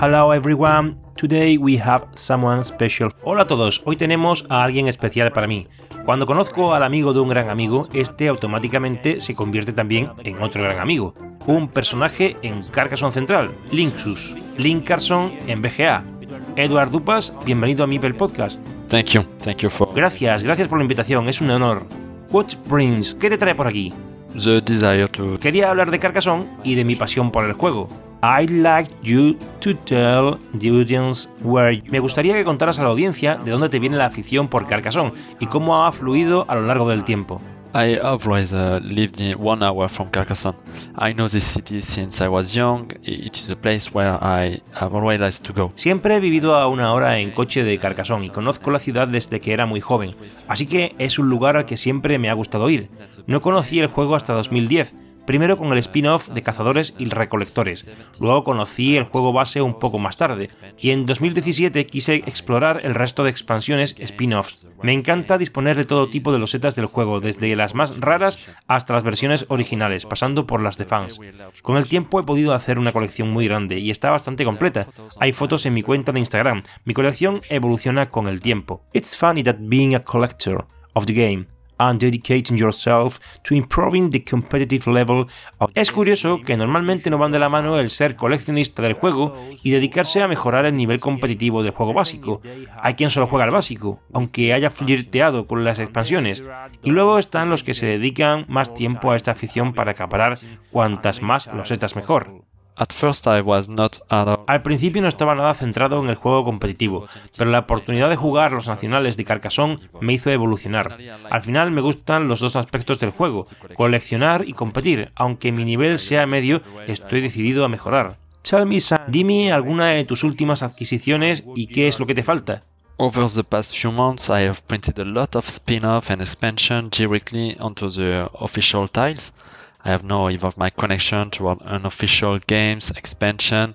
Hello everyone. Today we have someone special. Hola a todos. Hoy tenemos a alguien especial para mí. Cuando conozco al amigo de un gran amigo, este automáticamente se convierte también en otro gran amigo. Un personaje en Carcassonne Central, Linksus. Link Carson en BGA. Eduard Dupas, bienvenido a Mipel Podcast. Thank you, thank you for Gracias, gracias por la invitación, es un honor. What brings? ¿Qué te trae por aquí? Quería hablar de Carcassonne y de mi pasión por el juego. I'd like you to tell the audience where. Me gustaría que contaras a la audiencia de dónde te viene la afición por Carcassonne y cómo ha fluido a lo largo del tiempo. I always uh, lived in one hour from Carcassonne. I know this city since I was young. It is a place where I have always liked to go. Siempre he vivido a una hora en coche de Carcassonne y conozco la ciudad desde que era muy joven, así que es un lugar al que siempre me ha gustado ir. No conocí el juego hasta 2010, primero con el spin-off de Cazadores y Recolectores, luego conocí el juego base un poco más tarde, y en 2017 quise explorar el resto de expansiones spin-offs. Me encanta disponer de todo tipo de losetas del juego, desde las más raras hasta las versiones originales, pasando por las de fans. Con el tiempo he podido hacer una colección muy grande y está bastante completa. Hay fotos en mi cuenta de Instagram. Mi colección evoluciona con el tiempo. It's funny that being a collector of the game dedicating yourself to improving the competitive level of... Es curioso que normalmente no van de la mano el ser coleccionista del juego y dedicarse a mejorar el nivel competitivo del juego básico. Hay quien solo juega al básico, aunque haya flirteado con las expansiones. Y luego están los que se dedican más tiempo a esta afición para acaparar cuantas más losetas mejor. At first, I was not at all Al principio no estaba nada centrado en el juego competitivo, pero la oportunidad de jugar los nacionales de Carcassonne me hizo evolucionar. Al final me gustan los dos aspectos del juego, coleccionar y competir, aunque mi nivel sea medio, estoy decidido a mejorar. Dime alguna de tus últimas adquisiciones y qué es lo que te falta. Over the past few months, I have printed a lot of spin-off and expansion directly onto the official tiles. I have now evolved my connection toward unofficial games, expansion,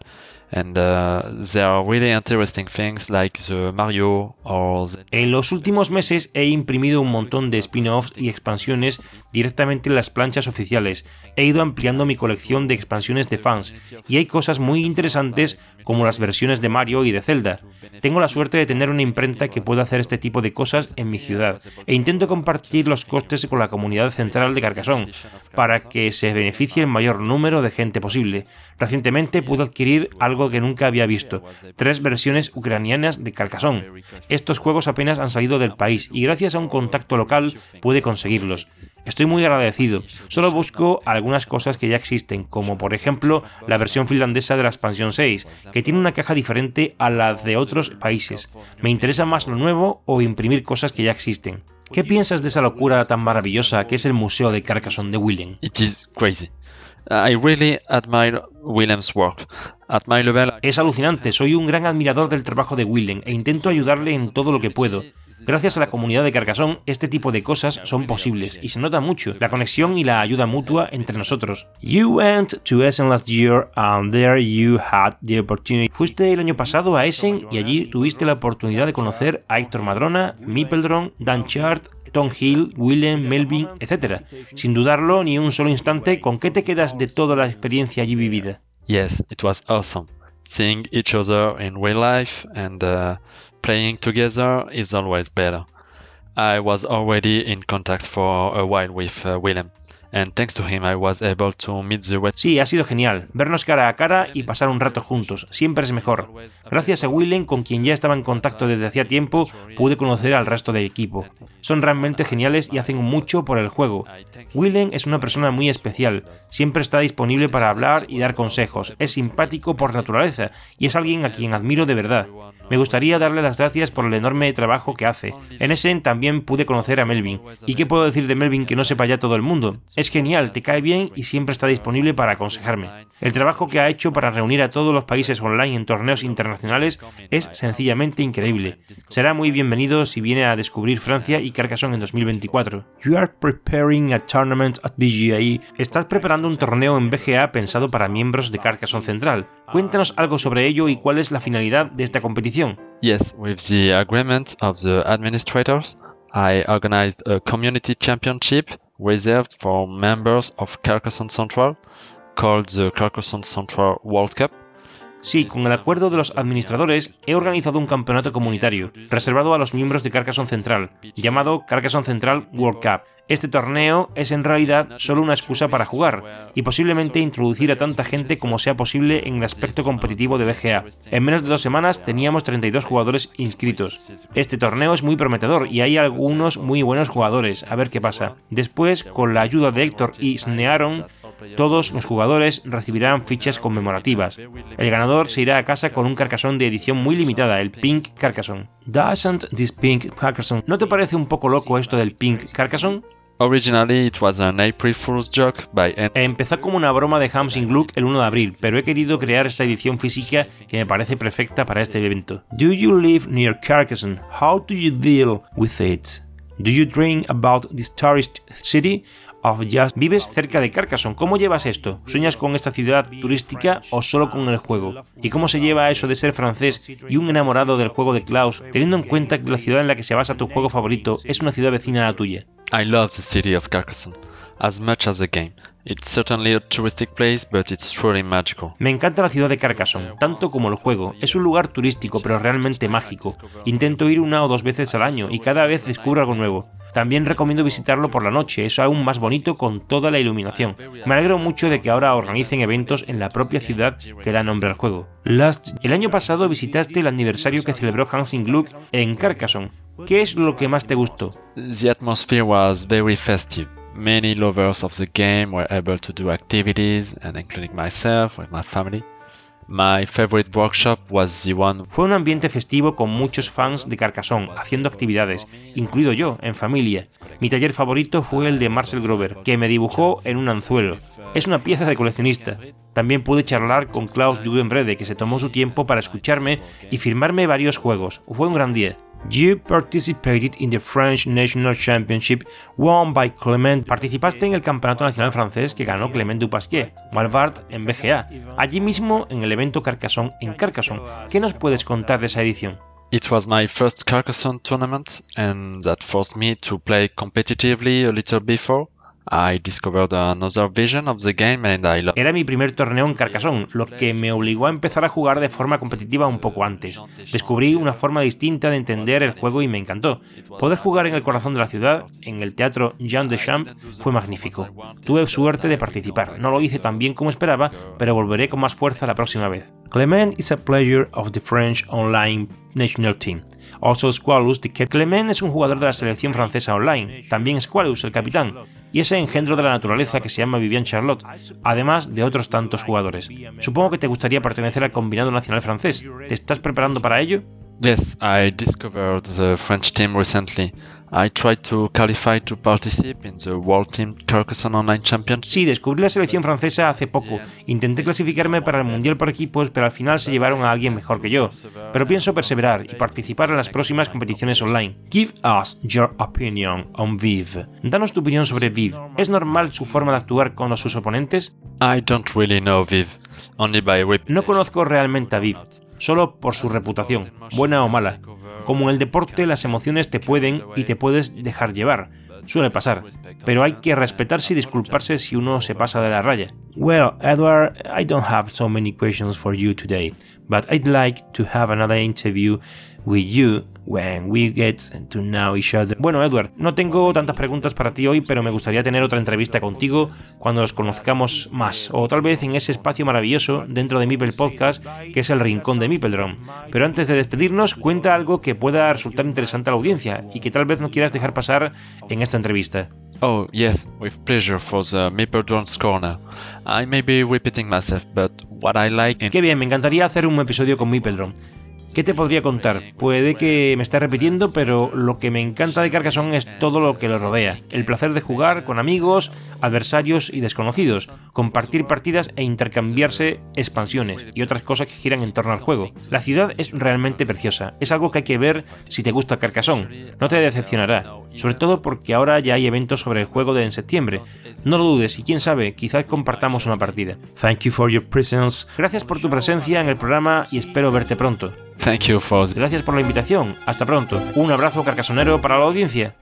En los últimos meses he imprimido un montón de spin-offs y expansiones directamente en las planchas oficiales. He ido ampliando mi colección de expansiones de fans y hay cosas muy interesantes como las versiones de Mario y de Zelda. Tengo la suerte de tener una imprenta que pueda hacer este tipo de cosas en mi ciudad e intento compartir los costes con la comunidad central de Carcassonne para que se beneficie el mayor número de gente posible. Recientemente pude adquirir algo que nunca había visto, tres versiones ucranianas de Carcassonne. Estos juegos apenas han salido del país y gracias a un contacto local pude conseguirlos. Estoy muy agradecido. Solo busco algunas cosas que ya existen, como por ejemplo la versión finlandesa de la expansión 6, que tiene una caja diferente a la de otros países. Me interesa más lo nuevo o imprimir cosas que ya existen. ¿Qué piensas de esa locura tan maravillosa que es el Museo de Carcassonne de Willen? It is crazy. I really admire William's work. At my level, Es alucinante, soy un gran admirador del trabajo de Willen e intento ayudarle en todo lo que puedo. Gracias a la comunidad de Carcassonne, este tipo de cosas son posibles y se nota mucho la conexión y la ayuda mutua entre nosotros. You went to Essen last year and there you had the opportunity. Fuiste el año pasado a Essen y allí tuviste la oportunidad de conocer a Héctor Madrona, Mipeldron, Dan Chart, Tom Hill, Willem, Melvin, etc. Sin dudarlo ni un solo instante, ¿con qué te quedas de toda la experiencia allí vivida? yes, it was awesome. Seeing each other in real life and uh, playing together is always better. I was already in contact for a while with uh, Willem, and thanks to him I was able to meet the Sí, ha sido genial. Vernos cara a cara y pasar un rato juntos. Siempre es mejor. Gracias a Willem, con quien ya estaba en contacto desde hacía tiempo, pude conocer al resto del equipo. Son realmente geniales y hacen mucho por el juego. Willem es una persona muy especial. Siempre está disponible para hablar y dar consejos. Es simpático por naturaleza y es alguien a quien admiro de verdad. Me gustaría darle las gracias por el enorme trabajo que hace. En Essen también pude conocer a Melvin. ¿Y qué puedo decir de Melvin que no sepa ya todo el mundo? Es genial, te cae bien y siempre está disponible para aconsejarme. El trabajo que ha hecho para reunir a todos los países online en torneos internacionales es sencillamente increíble. Será muy bienvenido si viene a descubrir Francia y Carcassonne en 2024. You are preparing a tournament at BGA. Estás preparando un torneo en BGA pensado para miembros de Carcassonne Central. Cuéntanos algo sobre ello y cuál es la finalidad de esta competición. Yes, with the agreement of the administrators, I organized a community championship reserved for members of Carcassonne Central called the Carcassonne Central World Cup. Sí, con el acuerdo de los administradores, he organizado un campeonato comunitario, reservado a los miembros de Carcassonne Central, llamado Carcassonne Central World Cup. Este torneo es en realidad solo una excusa para jugar y posiblemente introducir a tanta gente como sea posible en el aspecto competitivo de BGA. En menos de dos semanas teníamos 32 jugadores inscritos. Este torneo es muy prometedor y hay algunos muy buenos jugadores, a ver qué pasa. Después, con la ayuda de Héctor y Snearon, todos los jugadores recibirán fichas conmemorativas. El ganador se irá a casa con un carcasón de edición muy limitada, el Pink Carcassonne. Doesn't this Pink Carcassonne? ¿No te parece un poco loco esto del Pink Carcassonne? Originally, it was an April Fool's joke by Empezó como una broma de Hamsing Gluck el 1 de abril, pero he querido crear esta edición física que me parece perfecta para este evento. Do you live near Carcassonne? How do you deal with it? Do you dream about this tourist city? Of. ¿Vives cerca de Carcassonne? ¿Cómo llevas esto? ¿Sueñas con esta ciudad turística o solo con el juego? ¿Y cómo se lleva eso de ser francés y un enamorado del juego de Klaus, teniendo en cuenta que la ciudad en la que se basa tu juego favorito es una ciudad vecina a la tuya? I love the city of Carcassonne as much as the game. It's certainly a touristic place, but it's truly magical. Me encanta la ciudad de Carcassonne, tanto como el juego. Es un lugar turístico, pero realmente mágico. Intento ir una o dos veces al año y cada vez descubro algo nuevo. También recomiendo visitarlo por la noche, es aún más bonito con toda la iluminación. Me alegro mucho de que ahora organicen eventos en la propia ciudad que da nombre al juego. Last... El año pasado visitaste el aniversario que celebró Hansing Gluck en Carcassonne. ¿Qué es lo que más te gustó? The atmosphere was very festive. Many lovers of the game were able to do activities, and including myself with my family. My favorite workshop was the one Fue un ambiente festivo con muchos fans de Carcassonne haciendo actividades, incluido yo, en familia. Mi taller favorito fue el de Marcel Grover, que me dibujó en un anzuelo. Es una pieza de coleccionista. También pude charlar con Klaus Jugenbrede, que se tomó su tiempo para escucharme y firmarme varios juegos. Fue un gran día. You participated in the French National Championship won by Clement. Participaste en el Campeonato Nacional Francés que ganó Clement Dupasquier, Malvart en BGA. Allí mismo en el evento Carcassonne en Carcassonne. ¿Qué nos puedes contar de esa edición? It was my first Carcassonne tournament, and that forced me to play competitively a little before. I discovered another vision of the game and I Era mi primer torneo en Carcassonne, lo que me obligó a empezar a jugar de forma competitiva un poco antes. Descubrí una forma distinta de entender el juego y me encantó. Poder jugar en el corazón de la ciudad, en el teatro Jean de Champ, fue magnífico. Tuve suerte de participar. No lo hice tan bien como esperaba, pero volveré con más fuerza la próxima vez. Clement is a player of the French online national team. Also Squalus, the Clement es un jugador de la selección francesa online. También Squalus, el capitán. Y ese engendro de la naturaleza que se llama Vivian Charlotte, además de otros tantos jugadores. Supongo que te gustaría pertenecer al combinado nacional francés. ¿Te estás preparando para ello? Yes, I discovered the French team recently. I tried to qualify to participate in the World Team Carcassonne Online Championship. Sí, descubrí la selección francesa hace poco. Intenté clasificarme para el Mundial por equipos, pero al final se llevaron a alguien mejor que yo. Pero pienso perseverar y participar en las próximas competiciones online. Give us your opinion on Viv. Danos tu opinión sobre Viv. ¿Es normal su forma de actuar con sus oponentes? I don't really know Viv, only by No conozco realmente a Viv, solo por su reputación, buena o mala. Como en el deporte, las emociones te pueden y te puedes dejar llevar. Suele pasar, pero hay que respetarse y disculparse si uno se pasa de la raya. Well, Edward, I don't have so many questions for you today, but I'd like to have another interview with you when we get to know each other. Bueno, Edward, no tengo tantas preguntas para ti hoy, pero me gustaría tener otra entrevista contigo cuando nos conozcamos más, o tal vez en ese espacio maravilloso dentro de Mipel Podcast, que es el rincón de Mipeldrum. Pero antes de despedirnos, cuenta algo que pueda resultar interesante a la audiencia y que tal vez no quieras dejar pasar en esta entrevista. Oh, yes, with pleasure for the Mapledron's Corner. I may be repeating myself, but what I like in... Qué bien, me encantaría hacer un episodio con Mipeldrum. ¿Qué te podría contar? Puede que me esté repitiendo, pero lo que me encanta de Carcassonne es todo lo que lo rodea. El placer de jugar con amigos, adversarios y desconocidos, compartir partidas e intercambiarse expansiones y otras cosas que giran en torno al juego. La ciudad es realmente preciosa, es algo que hay que ver si te gusta Carcassonne, no te decepcionará, sobre todo porque ahora ya hay eventos sobre el juego de en septiembre. No lo dudes y quién sabe, quizás compartamos una partida. Thank you for your presence. Gracias por tu presencia en el programa y espero verte pronto. Thank you for... Gracias por la invitación. Hasta pronto. Un abrazo carcasonero para la audiencia.